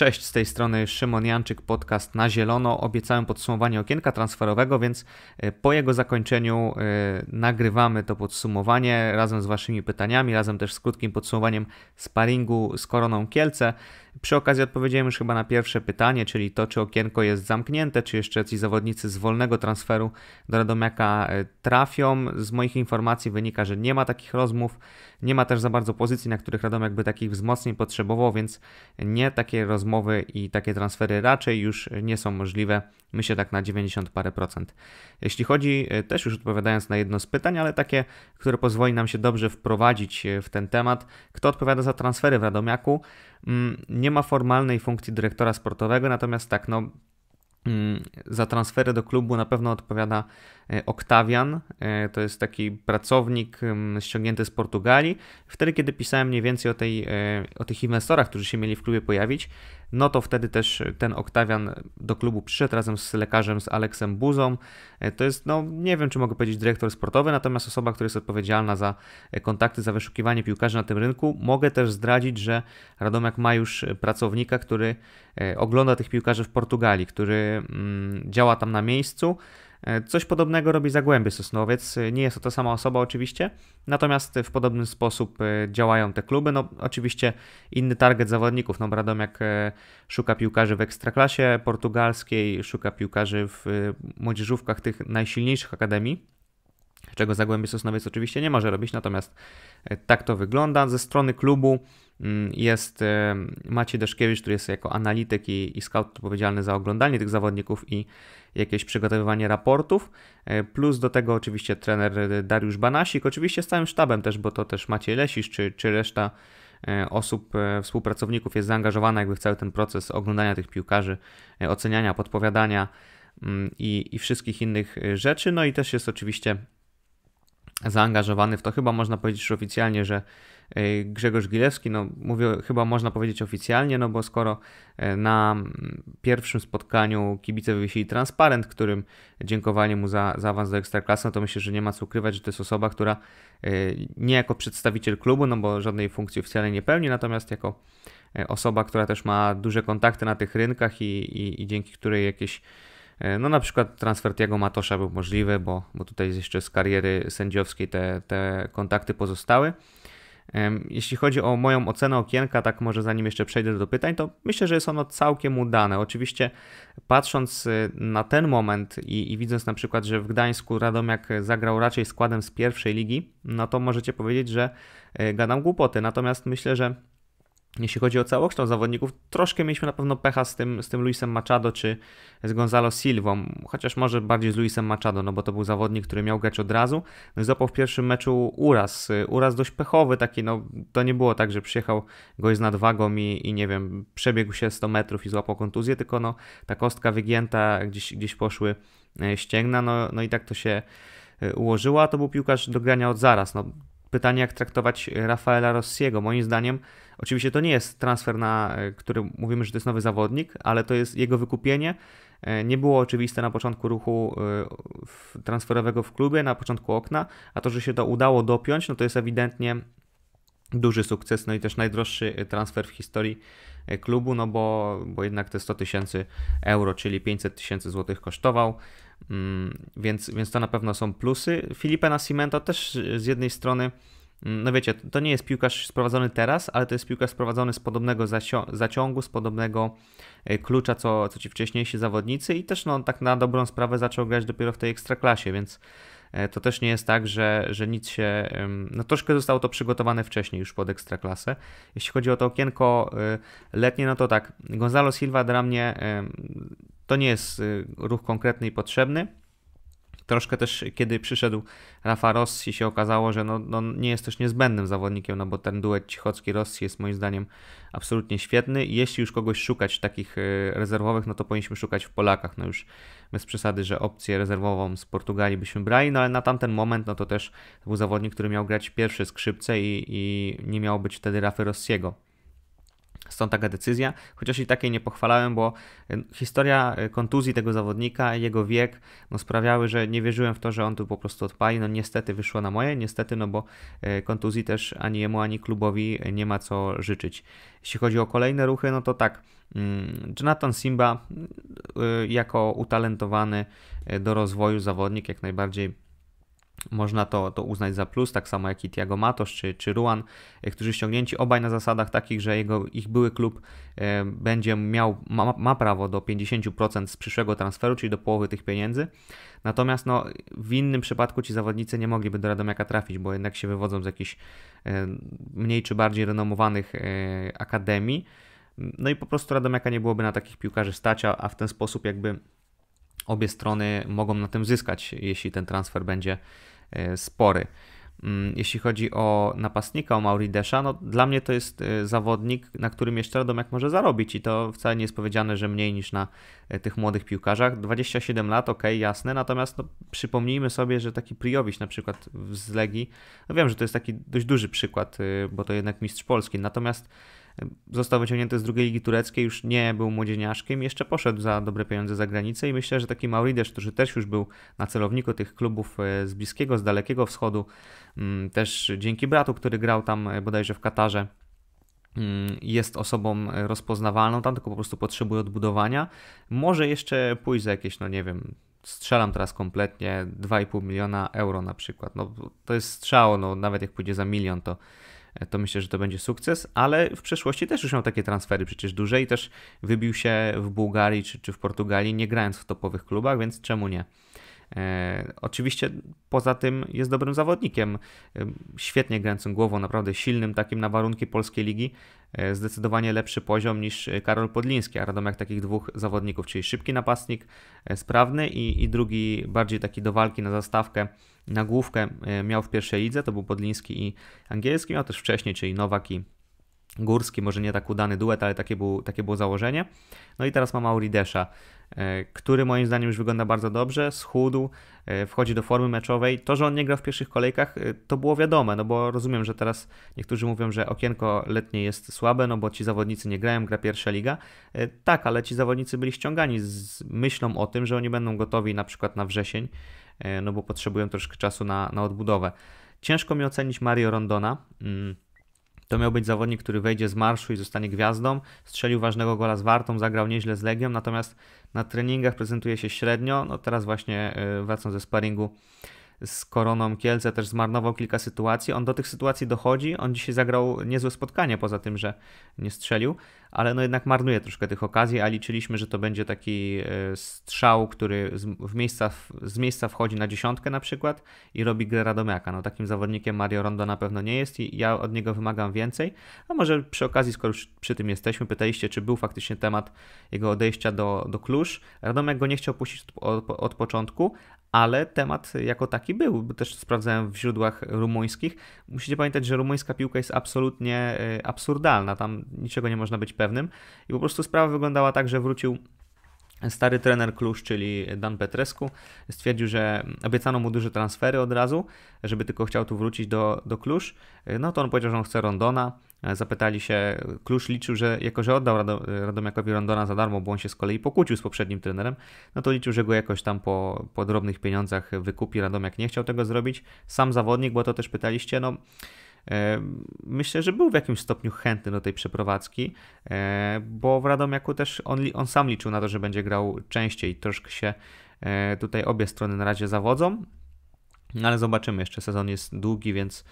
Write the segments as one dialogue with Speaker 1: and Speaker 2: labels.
Speaker 1: Cześć, z tej strony Szymon Janczyk, podcast na zielono. Obiecałem podsumowanie okienka transferowego, więc e, po jego zakończeniu e, nagrywamy to podsumowanie razem z Waszymi pytaniami, razem też z krótkim podsumowaniem sparingu z Koroną Kielce. Przy okazji odpowiedziałem już chyba na pierwsze pytanie, czyli to, czy okienko jest zamknięte, czy jeszcze ci zawodnicy z wolnego transferu do Radomiaka e, trafią. Z moich informacji wynika, że nie ma takich rozmów, nie ma też za bardzo pozycji, na których Radomiak by takich wzmocnień potrzebował, więc nie takie rozmowy i takie transfery raczej już nie są możliwe. Myślę tak na 90 parę procent. Jeśli chodzi, e, też już odpowiadając na jedno z pytań, ale takie, które pozwoli nam się dobrze wprowadzić e, w ten temat, kto odpowiada za transfery w Radomiaku? Mm, nie ma formalnej funkcji dyrektora sportowego, natomiast tak, no, mm, za transfery do klubu na pewno odpowiada Octavian, e, to jest taki pracownik ściągnięty z Portugalii. Wtedy, kiedy pisałem mniej więcej o, tej, e, o tych inwestorach, którzy się mieli w klubie pojawić, no to wtedy też ten Octavian do klubu przyszedł razem z lekarzem, z Aleksem Buzą. To jest, no nie wiem, czy mogę powiedzieć dyrektor sportowy, natomiast osoba, która jest odpowiedzialna za kontakty, za wyszukiwanie piłkarzy na tym rynku. Mogę też zdradzić, że Radomiak ma już pracownika, który ogląda tych piłkarzy w Portugalii, który mm, działa tam na miejscu. E, coś podobnego robi Zagłębie Sosnowiec. E, nie jest to ta sama osoba oczywiście, natomiast w podobny sposób e, działają te kluby. No oczywiście inny target zawodników. No Radomiak szuka piłkarzy w ekstraklasie portugalskiej, szuka piłkarzy w młodzieżówkach tych najsilniejszych akademii, czego Zagłębie Sosnowiec oczywiście nie może robić, natomiast tak to wygląda. Ze strony klubu mm, jest Maciej Deszkiewicz, który jest jako analityk i, i scout odpowiedzialny za oglądanie tych zawodników i jakieś przygotowywanie raportów, e, plus do tego oczywiście trener Dariusz Banasik, oczywiście z całym sztabem też, bo to też Maciej Lesisz, czy, czy reszta e, osób, e, współpracowników jest zaangażowana jakby w cały ten proces oglądania tych piłkarzy, oceniania, podpowiadania mm, i, i wszystkich innych rzeczy, no i też jest oczywiście zaangażowany w to, chyba można powiedzieć już oficjalnie, że Grzegorz Gilewski, no mówię, chyba można powiedzieć oficjalnie, no bo skoro e, na pierwszym spotkaniu kibice wywiesili transparent, którym dziękowanie mu za, za awans do Ekstraklasy, no to myślę, że nie ma co ukrywać, że to jest osoba, która e, nie jako przedstawiciel klubu, no bo żadnej funkcji oficjalnej nie pełni, natomiast jako e, osoba, która też ma duże kontakty na tych rynkach i, i, i dzięki której jakieś no na przykład transfer Tiago Matosza był możliwy, bo, bo tutaj jeszcze z kariery sędziowskiej te, te kontakty pozostały. Jeśli chodzi o moją ocenę okienka, tak może zanim jeszcze przejdę do pytań, to myślę, że jest ono całkiem udane. Oczywiście patrząc y, na ten moment i, i widząc na przykład, że w Gdańsku Radomiak zagrał raczej składem z pierwszej ligi, no to możecie powiedzieć, że y, gadam głupoty. Natomiast myślę, że jeśli chodzi o całokształt zawodników, troszkę mieliśmy na pewno pecha z tym, z tym Luisem Machado czy z Gonzalo Silvą, chociaż może bardziej z Luisem Machado, no bo to był zawodnik, który miał grać od razu. No i złapał w pierwszym meczu uraz, uraz dość pechowy taki, no to nie było tak, że przyjechał gość z nadwagą i, i nie wiem, przebiegł się 100 metrów i złapał kontuzję, tylko no ta kostka wygięta, gdzieś, gdzieś poszły e, ścięgna, no, no i tak to się e, ułożyło, a to był piłkarz do grania od zaraz, no pytanie, jak traktować Rafaela Rossiego. Moim zdaniem, oczywiście to nie jest transfer, na e, który mówimy, że to jest nowy zawodnik, ale to jest jego wykupienie. E, nie było oczywiste na początku ruchu e, transferowego w klubie, na początku okna, a to, że się to udało dopiąć, no to jest ewidentnie duży sukces, no i też najdroższy transfer w historii klubu, no bo, bo jednak te 100 tysięcy euro, czyli 500 tysięcy złotych kosztował. Mm, więc, więc to na pewno są plusy. Filipe Nascimento też z jednej strony, mm, no wiecie, to nie jest piłkarz sprowadzony teraz, ale to jest piłkarz sprowadzony z podobnego zaciągu, z podobnego e, klucza, co, co ci wcześniejsi zawodnicy i też no, tak na dobrą sprawę zaczął grać dopiero w tej ekstraklasie, więc e, to też nie jest tak, że, że nic się. No troszkę zostało to przygotowane wcześniej już pod ekstraklasę. Jeśli chodzi o to okienko e, letnie, no to tak. Gonzalo Silva dla mnie to nie jest y, ruch konkretny i potrzebny. Troszkę też, kiedy przyszedł Rafa Rossi, się okazało, że no, no nie jest też niezbędnym zawodnikiem, no bo ten duet Cichocki-Rossi jest moim zdaniem absolutnie świetny. Jeśli już kogoś szukać takich y, rezerwowych, no to powinniśmy szukać w Polakach. No już bez przesady, że opcję rezerwową z Portugalii byśmy brali, no ale na tamten moment, no to też był zawodnik, który miał grać pierwsze skrzypce i, i nie miało być wtedy Rafy Rossiego. Stąd taka decyzja, chociaż i takiej nie pochwalałem, bo e, historia e, kontuzji tego zawodnika, jego wiek no, sprawiały, że nie wierzyłem w to, że on tu po prostu odpali. No niestety wyszło na moje, niestety, no bo e, kontuzji też ani jemu, ani klubowi nie ma co życzyć. Jeśli chodzi o kolejne ruchy, no to tak, mm, Jonathan Simba jako utalentowany do rozwoju zawodnik jak najbardziej można to, to uznać za plus, tak samo jak i Tiago Matos czy, czy Ruan, e, którzy ściągnięci obaj na zasadach takich, że jego, ich były klub e, będzie miał, ma, ma prawo do 50% z przyszłego transferu, czyli do połowy tych pieniędzy. Natomiast no, w innym przypadku ci zawodnicy nie mogliby do Radomiaka trafić, bo jednak się wywodzą z jakichś e, mniej czy bardziej renomowanych akademii. No i po prostu Radomiaka nie byłoby na takich piłkarzy stać, a w ten sposób jakby obie strony mogą na tym zyskać, jeśli ten transfer będzie e, spory. Mm, jeśli chodzi o napastnika, o Mauri Desza, no dla mnie to jest e, zawodnik, na którym jeszcze Radomiak może zarobić i to wcale nie jest powiedziane, że mniej niż na e, tych młodych piłkarzach. 27 lat, ok, jasne, natomiast no, przypomnijmy sobie, że taki Priowicz na przykład z Legii, no wiem, że to jest taki dość duży przykład, bo to jednak mistrz Polski, natomiast Został wyciągnięty z drugiej ligi tureckiej, już nie był młodzieniaszkiem, jeszcze poszedł za dobre pieniądze za granicę i myślę, że taki Mauridesz, który też już był na celowniku tych klubów e, z Bliskiego, z Dalekiego Wschodu, mm, też dzięki bratu, który grał tam e, bodajże w Katarze, mm, jest osobą e, rozpoznawalną, tam tylko po prostu potrzebuje odbudowania. Może jeszcze pójść za jakieś, no nie wiem, strzelam teraz kompletnie 2,5 miliona euro na przykład. No, to jest strzał, no, nawet jak pójdzie za milion, to to myślę, że to będzie sukces, ale w przeszłości też już miał takie transfery przecież duże i też wybił się w Bułgarii czy, czy w Portugalii, nie grając w topowych klubach, więc czemu nie? E, oczywiście poza tym jest dobrym zawodnikiem, e, świetnie grającym głową, naprawdę silnym takim na warunki polskiej ligi, e, zdecydowanie lepszy poziom niż Karol Podliński, a Radomiak takich dwóch zawodników, czyli szybki napastnik, sprawny i, i drugi bardziej taki do walki na zastawkę, na główkę miał w pierwszej lidze, to był Podliński i Angielski, miał też wcześniej, czyli Nowak i Górski, może nie tak udany duet, ale takie, był, takie było założenie. No i teraz ma Mauri Desza, e, który moim zdaniem już wygląda bardzo dobrze, schudł, e, wchodzi do formy meczowej. To, że on nie gra w pierwszych kolejkach, to było wiadome, no bo rozumiem, że teraz niektórzy mówią, że okienko letnie jest słabe, no bo ci zawodnicy nie grają, gra pierwsza liga. Tak, ale ci zawodnicy byli ściągani z myślą o tym, że oni będą gotowi na przykład na wrzesień, E, no bo potrzebują troszkę czasu na, na odbudowę. Ciężko mi ocenić Mario Rondona. Mm, to miał być zawodnik, który wejdzie z marszu i zostanie gwiazdą. Strzelił ważnego gola z Wartą, zagrał nieźle z Legią, natomiast na treningach prezentuje się średnio. No teraz właśnie e, wracam ze sparingu z Koroną Kielce też zmarnował kilka sytuacji. On do tych sytuacji dochodzi. On dzisiaj zagrał niezłe spotkanie, poza tym, że nie strzelił, ale no jednak marnuje troszkę tych okazji, a liczyliśmy, że to będzie taki e, strzał, który z, w miejsca, z miejsca wchodzi na dziesiątkę na przykład i robi grę Radomiaka. No takim zawodnikiem Mario Rondo na pewno nie jest i ja od niego wymagam więcej. A może przy okazji, skoro już przy tym jesteśmy, pytaliście, czy był faktycznie temat jego odejścia do, do Klusz. Radomiak go nie chciał puścić od, od początku, ale temat jako taki był, bo też sprawdzałem w źródłach rumuńskich. Musicie pamiętać, że rumuńska piłka jest absolutnie e, absurdalna, tam niczego nie można być pewnym i po prostu sprawa wyglądała tak, że wrócił Stary trener Klusz, czyli Dan Petrescu, stwierdził, że obiecano mu duże transfery od razu, żeby tylko chciał tu wrócić do, do Klusz. No to on powiedział, że on chce Rondona. Zapytali się, Klusz liczył, że jako, że oddał Radomiakowi Rondona za darmo, bo on się z kolei pokłócił z poprzednim trenerem, no to liczył, że go jakoś tam po, po drobnych pieniądzach wykupi. Radomiak nie chciał tego zrobić. Sam zawodnik, bo to też pytaliście, no E, myślę, że był w jakimś stopniu chętny do tej przeprowadzki, e, bo w Radomiaku też on, on sam liczył na to, że będzie grał częściej. Troszkę się e, tutaj obie strony na razie zawodzą. No ale zobaczymy, jeszcze sezon jest długi, więc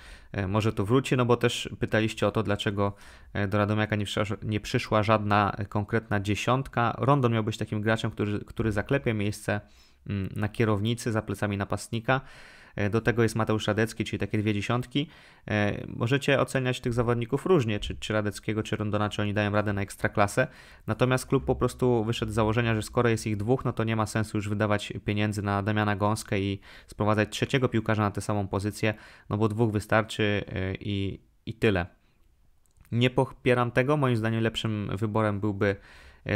Speaker 1: może tu wróci, no bo też pytaliście o to, dlaczego do Radomiaka nie przyszła, nie przyszła żadna konkretna dziesiątka. Rondon miał być takim graczem, który, który zaklepie miejsce mm, na kierownicy za plecami napastnika. E, do tego jest Mateusz Radecki, czyli takie dwie dziesiątki. E, możecie oceniać tych zawodników różnie, czy, czy Radeckiego, czy Rondona, czy oni dają radę na ekstraklasę. Natomiast klub po prostu wyszedł z założenia, że skoro jest ich dwóch, no to nie ma sensu już wydawać pieniędzy na Damiana Gąskę i sprowadzać trzeciego piłkarza na tę samą pozycję, no bo dwóch wystarczy e, i, i tyle. Nie popieram tego. Moim zdaniem lepszym wyborem byłby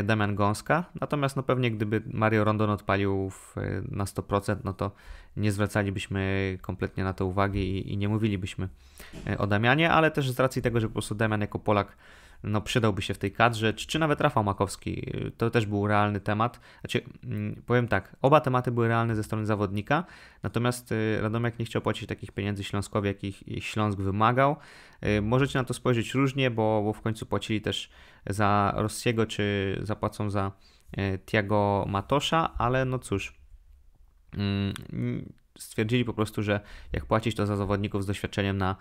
Speaker 1: Damian Gąska. Natomiast no pewnie gdyby Mario Rondon odpalił w, e, na 100%, no to nie zwracalibyśmy kompletnie na to uwagi i, i nie mówilibyśmy e, o Damianie, ale też z racji tego, że po prostu Damian jako Polak no, przydałby się w tej kadrze, czy, czy nawet Rafał Makowski. To też był realny temat. Znaczy, mm, powiem tak, oba tematy były realne ze strony zawodnika, natomiast y, Radomiak nie chciał płacić takich pieniędzy Śląskowi, jakich Śląsk wymagał. Y, możecie na to spojrzeć różnie, bo, bo w końcu płacili też za Rossiego, czy zapłacą za y, Tiago Matosza, ale no cóż, mm, stwierdzili po prostu, że jak płacić to za zawodników z doświadczeniem na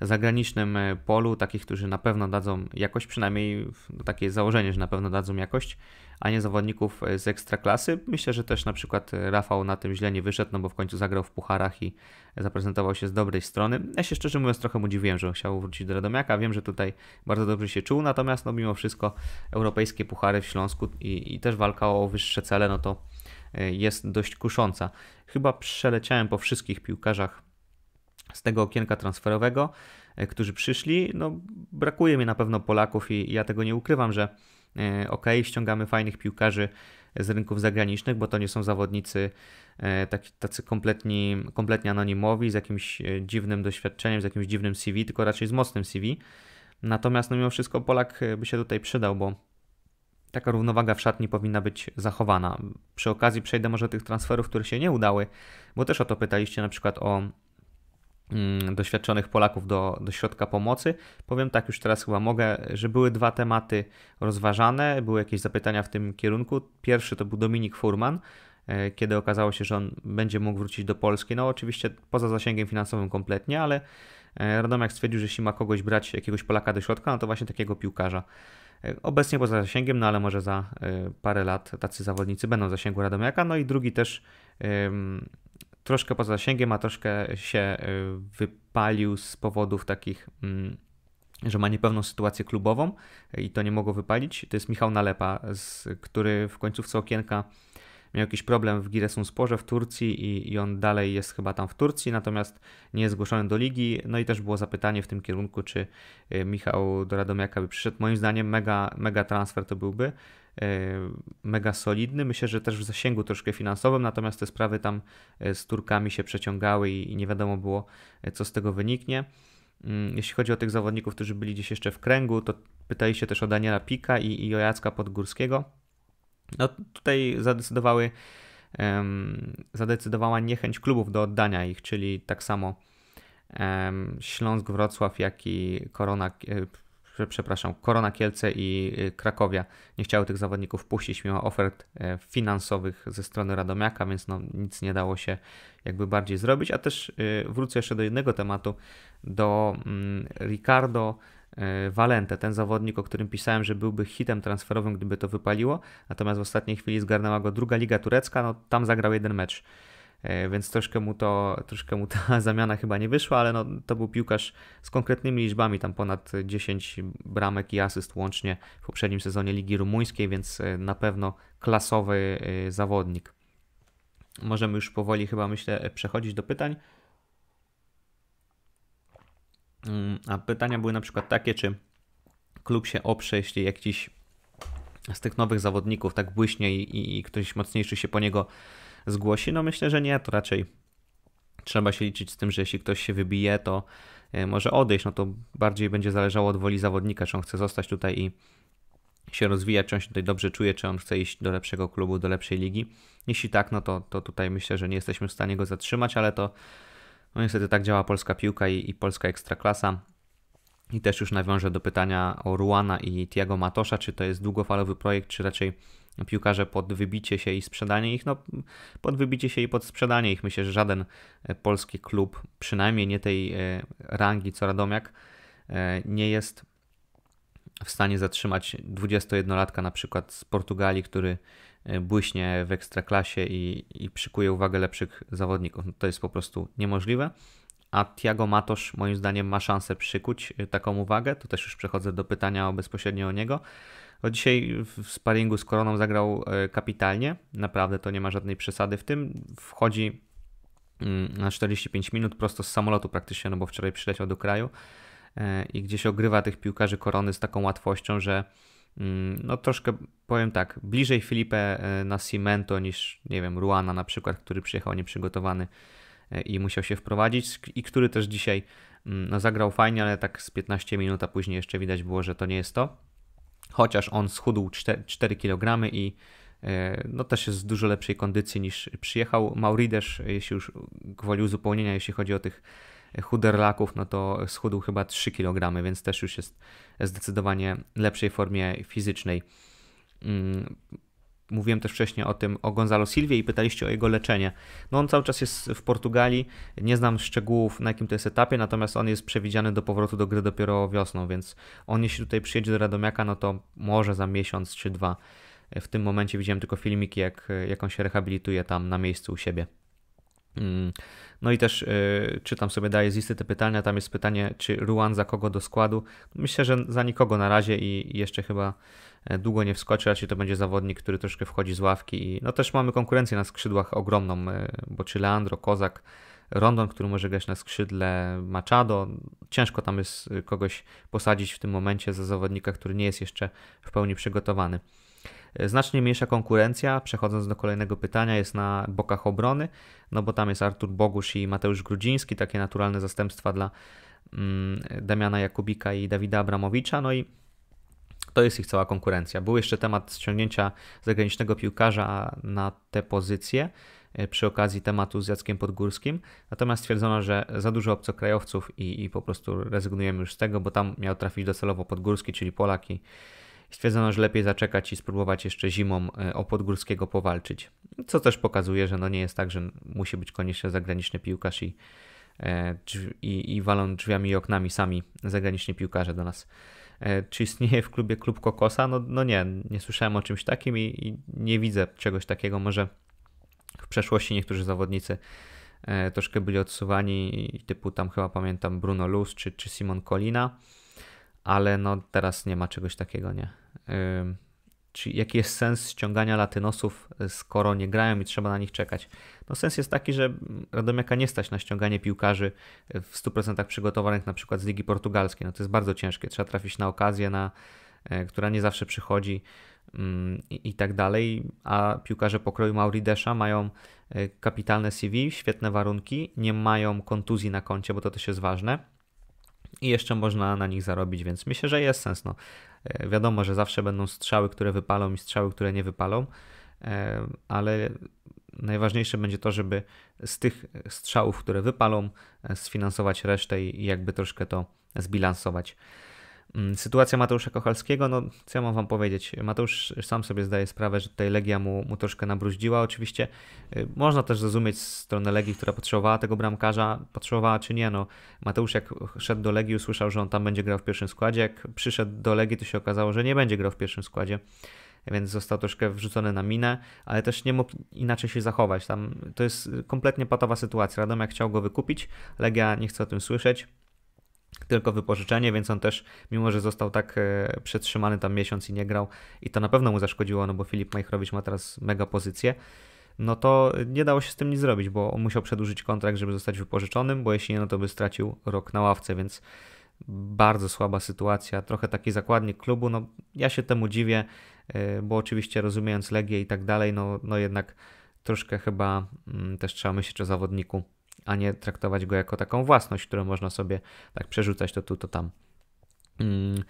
Speaker 1: zagranicznym e, polu, takich, którzy na pewno dadzą jakość, przynajmniej takie założenie, że na pewno dadzą jakość, a nie zawodników e, z ekstraklasy. Myślę, że też na przykład e, Rafał na tym źle nie wyszedł, no bo w końcu zagrał w pucharach i zaprezentował się z dobrej strony. Ja się szczerze mówiąc trochę mu dziwiłem, że chciał wrócić do Radomiaka. Wiem, że tutaj bardzo dobrze się czuł, natomiast no mimo wszystko europejskie puchary w Śląsku i, i też walka o wyższe cele, no to jest dość kusząca. Chyba przeleciałem po wszystkich piłkarzach z tego okienka transferowego, e, którzy przyszli. No, brakuje mi na pewno Polaków i ja tego nie ukrywam, że e, ok, ściągamy fajnych piłkarzy z rynków zagranicznych, bo to nie są zawodnicy e, tacy, tacy kompletni, kompletnie anonimowi, z jakimś dziwnym doświadczeniem, z jakimś dziwnym CV, tylko raczej z mocnym CV. Natomiast no, mimo wszystko Polak by się tutaj przydał, bo taka równowaga w szatni powinna być zachowana. Przy okazji przejdę może do tych transferów, które się nie udały, bo też o to pytaliście na przykład o doświadczonych Polaków do, do środka pomocy. Powiem tak, już teraz chyba mogę, że były dwa tematy rozważane, były jakieś zapytania w tym kierunku. Pierwszy to był Dominik Furman, e, kiedy okazało się, że on będzie mógł wrócić do Polski. No oczywiście poza zasięgiem finansowym kompletnie, ale e, Radomiak stwierdził, że jeśli ma kogoś brać, jakiegoś Polaka do środka, no to właśnie takiego piłkarza. E, obecnie poza zasięgiem, no ale może za parę lat tacy zawodnicy będą w zasięgu Radomiaka. No i drugi też troszkę poza zasięgiem, a troszkę się y, wypalił z powodów takich, mm, że ma niepewną sytuację klubową i to nie mogło wypalić. To jest Michał Nalepa, który w końcówce okienka miał jakiś problem w Giresunsporze w Turcji i, i on dalej jest chyba tam w Turcji, natomiast nie jest zgłoszony do ligi. No i też było zapytanie w tym kierunku, czy y, Michał do Radomiaka by przyszedł. Moim zdaniem mega, mega transfer to byłby. E, mega solidny. Myślę, że też w zasięgu troszkę finansowym, natomiast te sprawy tam e, z Turkami się przeciągały i nie wiadomo było, e, co z tego wyniknie. Mm, jeśli chodzi o tych zawodników, którzy byli gdzieś jeszcze w kręgu, to pytaliście też o Daniela Pika i, i o Jacka Podgórskiego. No tutaj zadecydowały, um, zadecydowała niechęć klubów do oddania ich, czyli tak samo um, Śląsk, Wrocław, jak i Korona, przepraszam, Korona Kielce i y, Krakowia nie chciały tych zawodników puścić mimo ofert e, finansowych ze strony Radomiaka, więc no, nic nie dało się jakby bardziej zrobić. A też y, wrócę jeszcze do jednego tematu, do mm, Ricardo e, Valente, ten zawodnik, o którym pisałem, że byłby hitem transferowym, gdyby to wypaliło, natomiast w ostatniej chwili zgarnęła go druga liga turecka, no tam zagrał jeden mecz. E, więc troszkę mu, to, troszkę mu ta zamiana chyba nie wyszła, ale no, to był piłkarz z konkretnymi liczbami, tam ponad 10 bramek i asyst łącznie w poprzednim sezonie Ligi Rumuńskiej, więc e, na pewno klasowy e, zawodnik. Możemy już powoli chyba myślę przechodzić do pytań. Mm, a pytania były na przykład takie, czy klub się oprze, jeśli jakiś z tych nowych zawodników tak błyśnie i, i, i ktoś mocniejszy się po niego zgłosi? No myślę, że nie, to raczej trzeba się liczyć z tym, że jeśli ktoś się wybije, to e, może odejść, no to bardziej będzie zależało od woli zawodnika, czy on chce zostać tutaj i się rozwijać, czy on się tutaj dobrze czuje, czy on chce iść do lepszego klubu, do lepszej ligi. Jeśli tak, no to, to tutaj myślę, że nie jesteśmy w stanie go zatrzymać, ale to no niestety tak działa polska piłka i, i polska ekstraklasa. I też już nawiążę do pytania o Ruana i Tiago Matosza, czy to jest długofalowy projekt, czy raczej piłkarze pod wybicie się i sprzedanie ich, no pod wybicie się i pod sprzedanie ich myślę, że żaden e, polski klub, przynajmniej nie tej e, rangi co Radomiak, e, nie jest w stanie zatrzymać 21-latka na przykład z Portugalii, który błyśnie w ekstraklasie i, i przykuje uwagę lepszych zawodników. No to jest po prostu niemożliwe. A Tiago Matosz moim zdaniem ma szansę przykuć taką uwagę. To też już przechodzę do pytania o bezpośrednio o niego. No dzisiaj w sparingu z Koroną zagrał e, kapitalnie, naprawdę to nie ma żadnej przesady w tym. Wchodzi mm, na 45 minut prosto z samolotu praktycznie, no bo wczoraj przyleciał do kraju e, i gdzieś ogrywa tych piłkarzy Korony z taką łatwością, że mm, no troszkę powiem tak, bliżej Filipe na Cimento niż, nie wiem, Ruana na przykład, który przyjechał nieprzygotowany i musiał się wprowadzić i który też dzisiaj mm, no, zagrał fajnie, ale tak z 15 minut, a później jeszcze widać było, że to nie jest to. Chociaż on schudł 4, 4 kg i no też jest w dużo lepszej kondycji niż przyjechał. Mauridesz, jeśli już gwoli uzupełnienia, jeśli chodzi o tych chuderlaków, no to schudł chyba 3 kg, więc też już jest zdecydowanie lepszej formie fizycznej. Mówiłem też wcześniej o tym, o Gonzalo Silvie i pytaliście o jego leczenie. No on cały czas jest w Portugalii, nie znam szczegółów na jakim to jest etapie, natomiast on jest przewidziany do powrotu do gry dopiero wiosną, więc on jeśli tutaj przyjedzie do Radomiaka, no to może za miesiąc czy dwa. W tym momencie widziałem tylko filmiki, jak, jak on się rehabilituje tam na miejscu u siebie. Mm. No i też y, czytam sobie daję z listy te pytania. Tam jest pytanie, czy Ruan za kogo do składu. Myślę, że za nikogo na razie i, jeszcze chyba e, długo nie wskoczy. Raczej to będzie zawodnik, który troszkę wchodzi z ławki. I, no też mamy konkurencję na skrzydłach ogromną, y, bo czy Leandro, Kozak, Rondon, który może grać na skrzydle, Machado. Ciężko tam jest kogoś posadzić w tym momencie za zawodnika, który nie jest jeszcze w pełni przygotowany. Znacznie mniejsza konkurencja, przechodząc do kolejnego pytania, jest na bokach obrony, no bo tam jest Artur Bogusz i Mateusz Grudziński, takie naturalne zastępstwa dla mm, Damiana Jakubika i Dawida Abramowicza, no i to jest ich cała konkurencja. Był jeszcze temat ściągnięcia zagranicznego piłkarza na tę pozycję e, przy okazji tematu z Jackiem Podgórskim, natomiast stwierdzono, że za dużo obcokrajowców i, i po prostu rezygnujemy już z tego, bo tam miał trafić docelowo Podgórski, czyli Polak Stwierdzono, że lepiej zaczekać i spróbować jeszcze zimą e, o Podgórskiego powalczyć. Co też pokazuje, że no nie jest tak, że musi być koniecznie zagraniczny piłkarz i, e, i, i walą drzwiami i oknami sami zagraniczni piłkarze do nas. E, czy istnieje w klubie klub Kokosa? No, no nie, nie słyszałem o czymś takim i, i nie widzę czegoś takiego. Może w przeszłości niektórzy zawodnicy troszkę byli odsuwani, typu tam chyba pamiętam Bruno Luz czy, czy Simon Colina ale no teraz nie ma czegoś takiego, nie. Czy jaki jest sens ściągania latynosów, skoro nie grają i trzeba na nich czekać? No sens jest taki, że Radomiaka nie stać na ściąganie piłkarzy w 100% przygotowanych na przykład z Ligi Portugalskiej. No to jest bardzo ciężkie. Trzeba trafić na okazję, na, yy, która nie zawsze przychodzi yy, i tak dalej, a piłkarze pokroju Mauridesza mają yy, kapitalne CV, świetne warunki, nie mają kontuzji na koncie, bo to też jest ważne i jeszcze można na nich zarobić, więc myślę, że jest sens. No. E, wiadomo, że zawsze będą strzały, które wypalą i strzały, które nie wypalą, e, ale najważniejsze będzie to, żeby z tych strzałów, które wypalą, e, sfinansować resztę i jakby troszkę to zbilansować. Mm, sytuacja Mateusza Kochalskiego, no co ja mam wam powiedzieć? Mateusz sam sobie zdaje sprawę, że tutaj Legia mu, mu troszkę nabruździła. Oczywiście y, można też zrozumieć stronę Legii, która potrzebowała tego bramkarza, potrzebowała czy nie. No, Mateusz jak szedł do Legii, usłyszał, że on tam będzie grał w pierwszym składzie. Jak przyszedł do Legii, to się okazało, że nie będzie grał w pierwszym składzie więc został troszkę wrzucony na minę, ale też nie mógł inaczej się zachować. Tam to jest kompletnie patowa sytuacja. Radomiak chciał go wykupić, Legia nie chce o tym słyszeć tylko wypożyczenie, więc on też, mimo że został tak e, przetrzymany tam miesiąc i nie grał, i to na pewno mu zaszkodziło, no bo Filip Majchrowicz ma teraz mega pozycję, no to nie dało się z tym nic zrobić, bo on musiał przedłużyć kontrakt, żeby zostać wypożyczonym, bo jeśli nie, no to by stracił rok na ławce, więc bardzo słaba sytuacja, trochę taki zakładnik klubu, no ja się temu dziwię, e, bo oczywiście rozumiejąc Legię i tak dalej, no, no jednak troszkę chyba mm, też trzeba myśleć o zawodniku a nie traktować go jako taką własność, którą można sobie tak przerzucać to tu, to tam. Mm.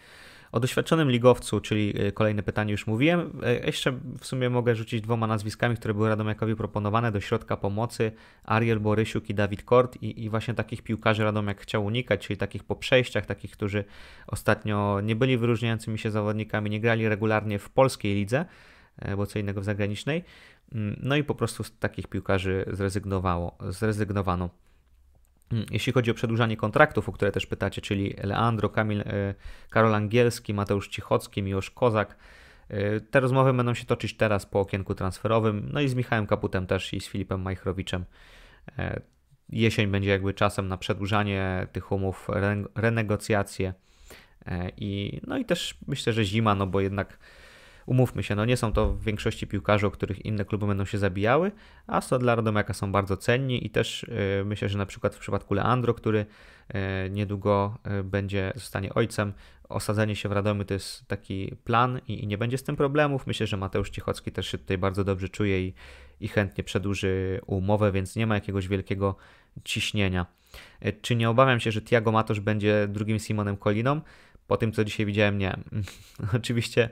Speaker 1: O doświadczonym ligowcu, czyli y, kolejne pytanie już mówiłem. E, jeszcze w sumie mogę rzucić dwoma nazwiskami, które były Radomiakowi proponowane do środka pomocy. Ariel Borysiuk i Dawid Kort i, i właśnie takich piłkarzy Radomiak chciał unikać, czyli takich po przejściach, takich, którzy ostatnio nie byli wyróżniającymi się zawodnikami, nie grali regularnie w polskiej lidze, bo co innego w zagranicznej. Mm, no i po prostu z takich piłkarzy zrezygnowało, zrezygnowano. Mm, jeśli chodzi o przedłużanie kontraktów, o które też pytacie, czyli Leandro, Kamil, e, Karol Angielski, Mateusz Cichocki, Miłosz Kozak, e, te rozmowy będą się toczyć teraz po okienku transferowym, no i z Michałem Kaputem też i z Filipem Majchrowiczem. E, jesień będzie jakby czasem na przedłużanie tych umów, renegocjacje i no i też myślę, że zima, no bo jednak umówmy się, no nie są to w większości piłkarzy, o których inne kluby będą się zabijały, a to dla Radomiaka są bardzo cenni i też yy, myślę, że na przykład w przypadku Leandro, który yy, niedługo yy, będzie, zostanie ojcem, osadzenie się w Radomiu to jest taki plan i, i, nie będzie z tym problemów. Myślę, że Mateusz Cichocki też się tutaj bardzo dobrze czuje i, i chętnie przedłuży umowę, więc nie ma jakiegoś wielkiego ciśnienia. Czy nie obawiam się, że Tiago Matosz będzie drugim Simonem Koliną? Po tym, co dzisiaj widziałem, nie. Oczywiście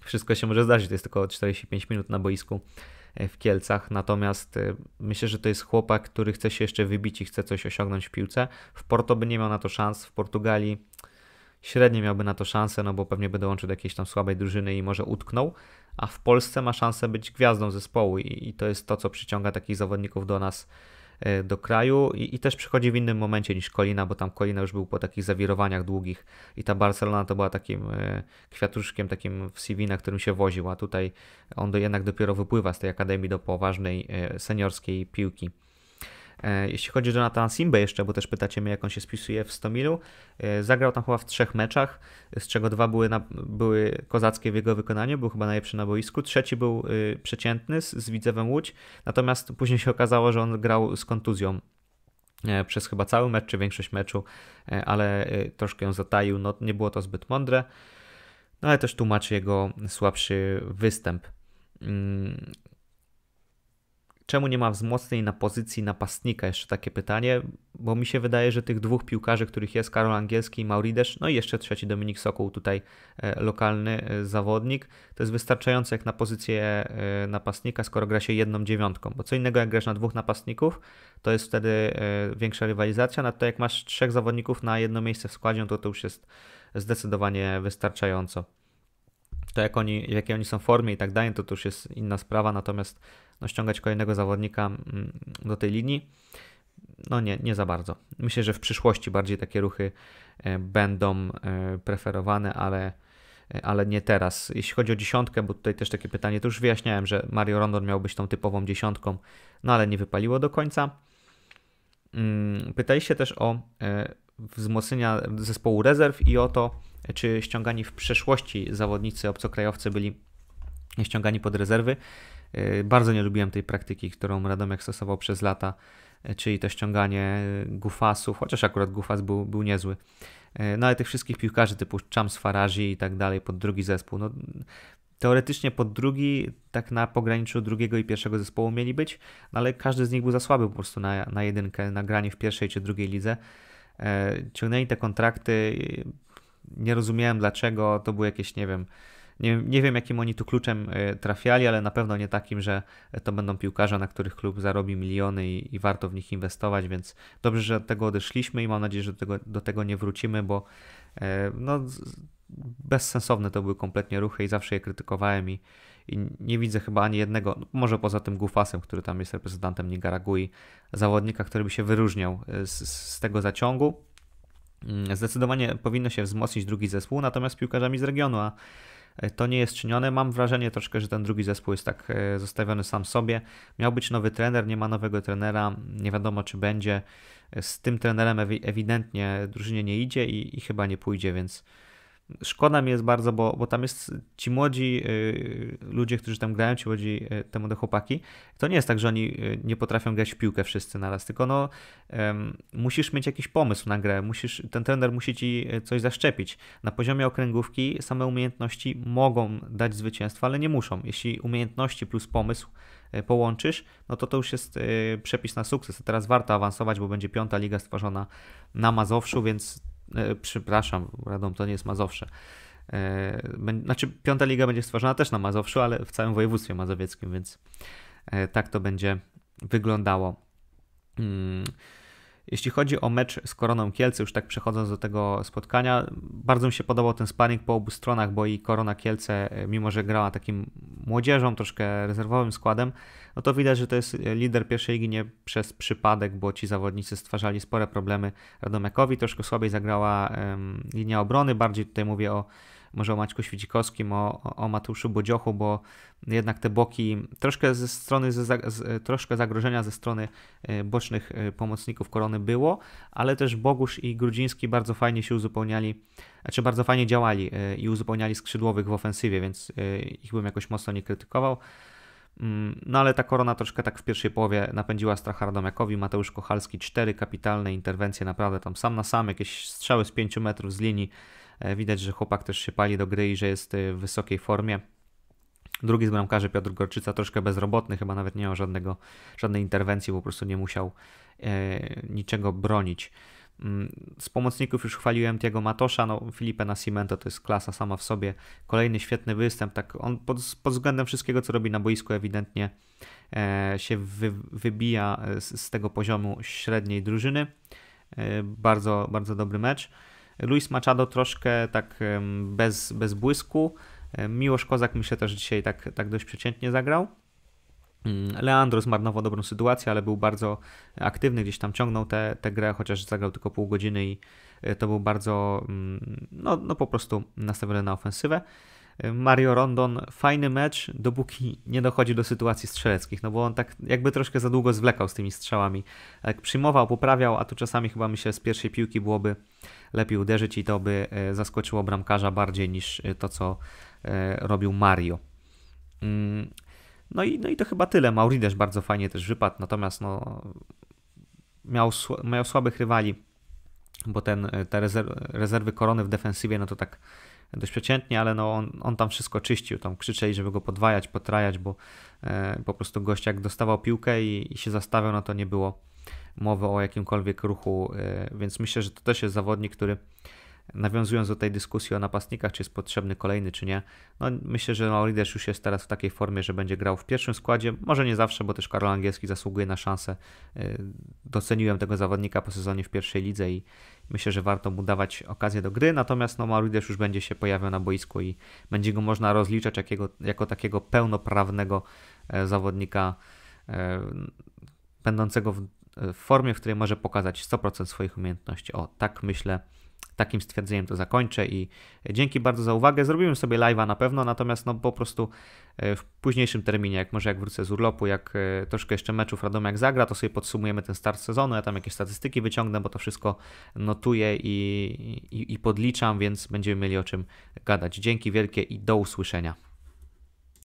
Speaker 1: wszystko się może zdarzyć, to jest tylko 45 minut na boisku e, w Kielcach, natomiast e, myślę, że to jest chłopak, który chce się jeszcze wybić i chce coś osiągnąć w piłce. W Porto by nie miał na to szans, w Portugalii średnio miałby na to szansę, no bo pewnie by dołączył do jakiejś tam słabej drużyny i może utknął, a w Polsce ma szansę być gwiazdą zespołu i, i to jest to, co przyciąga takich zawodników do nas do kraju i, i, też przychodzi w innym momencie niż Kolina, bo tam Kolina już był po takich zawirowaniach długich i ta Barcelona to była takim e, kwiatuszkiem takim w CV, na którym się woził, a tutaj on do, jednak dopiero wypływa z tej akademii do poważnej e, seniorskiej piłki. E, jeśli chodzi o Jonathan Simbe jeszcze, bo też pytacie mnie, jak on się spisuje w Stomilu, e, zagrał tam chyba w trzech meczach, z czego dwa były, na, były kozackie w jego wykonaniu, był chyba najlepszy na boisku, trzeci był y, przeciętny z, z Widzewem Łódź, natomiast później się okazało, że on grał z kontuzją e, przez chyba cały mecz, czy większość meczu, ale troszkę ją zataił, no nie było to zbyt mądre, no ale też tłumaczy jego słabszy występ. Czemu nie ma wzmocnień na pozycji napastnika? Jeszcze takie pytanie, bo mi się wydaje, że tych dwóch piłkarzy, których jest Karol Angielski i Mauridesz, no i jeszcze trzeci Dominik Sokół, tutaj e, lokalny e, zawodnik, to jest wystarczające jak na pozycję e, napastnika, skoro gra się jedną dziewiątką, bo co innego jak grasz na dwóch napastników, to jest wtedy większa rywalizacja, na to jak masz trzech zawodników na jedno miejsce w składzie, to to już jest zdecydowanie wystarczająco. To jak oni, w jakiej oni są formie i tak dalej, to to już jest inna sprawa, natomiast no, ściągać kolejnego zawodnika mm, do tej linii, no nie, nie za bardzo. Myślę, że w przyszłości bardziej takie ruchy e, będą e, preferowane, ale, e, ale nie teraz. Jeśli chodzi o dziesiątkę, bo tutaj też takie pytanie, to już wyjaśniałem, że Mario Rondon miał być tą typową dziesiątką, no ale nie wypaliło do końca. Mm, pytaliście też o wzmocnienia zespołu rezerw i o to, czy ściągani w przeszłości zawodnicy obcokrajowcy byli ściągani pod rezerwy. Y, bardzo nie lubiłem tej praktyki, którą Radomiak stosował przez lata, y, czyli to ściąganie gufasów, chociaż akurat gufas był, był niezły. No ale tych wszystkich piłkarzy typu Chams, Farazi i tak dalej pod drugi zespół, no teoretycznie pod drugi, tak na pograniczu drugiego i pierwszego zespołu mieli być, no ale każdy z nich był za słaby po prostu na, na jedynkę, na granie w pierwszej czy drugiej lidze. Ciągnęli te kontrakty, nie rozumiałem dlaczego, to były jakieś, nie wiem, nie, nie wiem, jakim oni tu kluczem e, trafiali, ale na pewno nie takim, że to będą piłkarze, na których klub zarobi miliony i, i warto w nich inwestować, więc dobrze, że od tego odeszliśmy i mam nadzieję, że do tego, do tego nie wrócimy, bo e, no, bezsensowne to były kompletnie ruchy i zawsze je krytykowałem i, i nie widzę chyba ani jednego, może poza tym Gufasem, który tam jest reprezentantem Nigaragui, zawodnika, który by się wyróżniał e, z, z tego zaciągu. Mm, zdecydowanie powinno się wzmocnić drugi zespół, natomiast piłkarzami z regionu, a to nie jest czynione. Mam wrażenie troszkę, że ten drugi zespół jest tak e, zostawiony sam sobie. Miał być nowy trener, nie ma nowego trenera, nie wiadomo czy będzie. E, z tym trenerem ewidentnie drużynie nie idzie i, i chyba nie pójdzie, więc szkoda mi jest bardzo, bo, bo tam jest ci młodzi y, ludzie, którzy tam grają, ci młodzi y, te młode chłopaki, to nie jest tak, że oni y, nie potrafią grać w piłkę wszyscy naraz, tylko no musisz mieć jakiś pomysł na grę, musisz, ten trener musi ci coś zaszczepić. Na poziomie okręgówki same umiejętności mogą dać zwycięstwo, ale nie muszą. Jeśli umiejętności plus pomysł połączysz, no to to już jest przepis na sukces. A teraz warto awansować, bo będzie piąta liga stworzona na Mazowszu, więc przepraszam, Radom to nie jest Mazowsze. E, znaczy, piąta liga będzie stworzona też na Mazowszu, ale w całym województwie mazowieckim, więc e, tak to będzie wyglądało. Jeśli chodzi o mecz z Koroną Kielce, już tak przechodząc do tego spotkania, bardzo mi się podobał ten sparring po obu stronach, bo i Korona Kielce, mimo że grała takim młodzieżą, troszkę rezerwowym składem, no to widać, że to jest lider pierwszej ligi nie przez przypadek, bo ci zawodnicy stwarzali spore problemy Radomiakowi, troszkę słabiej zagrała um, linia obrony, bardziej tutaj mówię o może o Maćku Świdzikowskim, o, o Mateuszu Bodziochu, bo jednak te boki, troszkę ze strony, ze, z, troszkę zagrożenia ze strony bocznych pomocników Korony było, ale też Bogusz i Grudziński bardzo fajnie się uzupełniali, znaczy bardzo fajnie działali i uzupełniali skrzydłowych w ofensywie, więc ich bym jakoś mocno nie krytykował. Mm, no ale ta korona troszkę tak w pierwszej połowie napędziła stracha Radomiakowi. Mateusz Kochalski, cztery kapitalne interwencje, naprawdę tam sam na sam, jakieś strzały z 5 metrów z linii. E, widać, że chłopak też się pali do gry i że jest e, w wysokiej formie. Drugi z bramkarzy Piotr Gorczyca, troszkę bezrobotny, chyba nawet nie miał żadnego, żadnej interwencji, po prostu nie musiał e, niczego bronić. Mm, z pomocników już chwaliłem Tiego Matosza, no Filipe Nascimento to jest klasa sama w sobie. Kolejny świetny występ, tak on pod, pod względem wszystkiego, co robi na boisku ewidentnie e, się wy, wybija z, z, tego poziomu średniej drużyny. E, bardzo, bardzo dobry mecz. Luis Machado troszkę tak bez, bez błysku. Miłosz Kozak myślę też dzisiaj tak, tak dość przeciętnie zagrał. Mm, Leandro zmarnował dobrą sytuację, ale był bardzo aktywny, gdzieś tam ciągnął tę grę, chociaż zagrał tylko pół godziny i e, to był bardzo, mm, no, no po prostu nastawiony na ofensywę. E, Mario Rondon, fajny mecz, dopóki nie dochodzi do sytuacji strzeleckich, no bo on tak jakby troszkę za długo zwlekał z tymi strzałami. Jak przyjmował, poprawiał, a tu czasami chyba myślę z pierwszej piłki byłoby lepiej uderzyć i to by e, zaskoczyło bramkarza bardziej niż to, co robił Mario. Mm, no i, no i to chyba tyle. Maurides bardzo fajnie też wypadł, natomiast no, miał, miał słabych rywali, bo ten, te rezerwy korony w defensywie, no to tak dość przeciętnie, ale no on, on tam wszystko czyścił, tam krzyczeli, żeby go podwajać, potrajać, bo e, po prostu gość jak dostawał piłkę i, i, się zastawiał, no to nie było mowy o jakimkolwiek ruchu, e, więc myślę, że to też jest zawodnik, który nawiązując do tej dyskusji o napastnikach, czy jest potrzebny kolejny, czy nie, no myślę, że Maurides już jest teraz w takiej formie, że będzie grał w pierwszym składzie. Może nie zawsze, bo też Karol Angielski zasługuje na szansę. Y, doceniłem tego zawodnika po sezonie w pierwszej lidze i myślę, że warto mu dawać okazję do gry. Natomiast no, Maurides już będzie się pojawiał na boisku i będzie go można rozliczać jakiego, jako takiego pełnoprawnego e, zawodnika e, będącego w formie, w której może pokazać 100% swoich umiejętności. O, tak myślę takim stwierdzeniem to zakończę i dzięki bardzo za uwagę. Zrobimy sobie live'a na pewno, natomiast no po prostu e, w późniejszym terminie, jak może jak wrócę z urlopu, jak e, troszkę jeszcze meczów jak zagra, to sobie podsumujemy ten start sezonu, ja tam jakieś statystyki wyciągnę, bo to wszystko notuję i, i, i podliczam, więc będziemy mieli o czym gadać. Dzięki wielkie i do usłyszenia.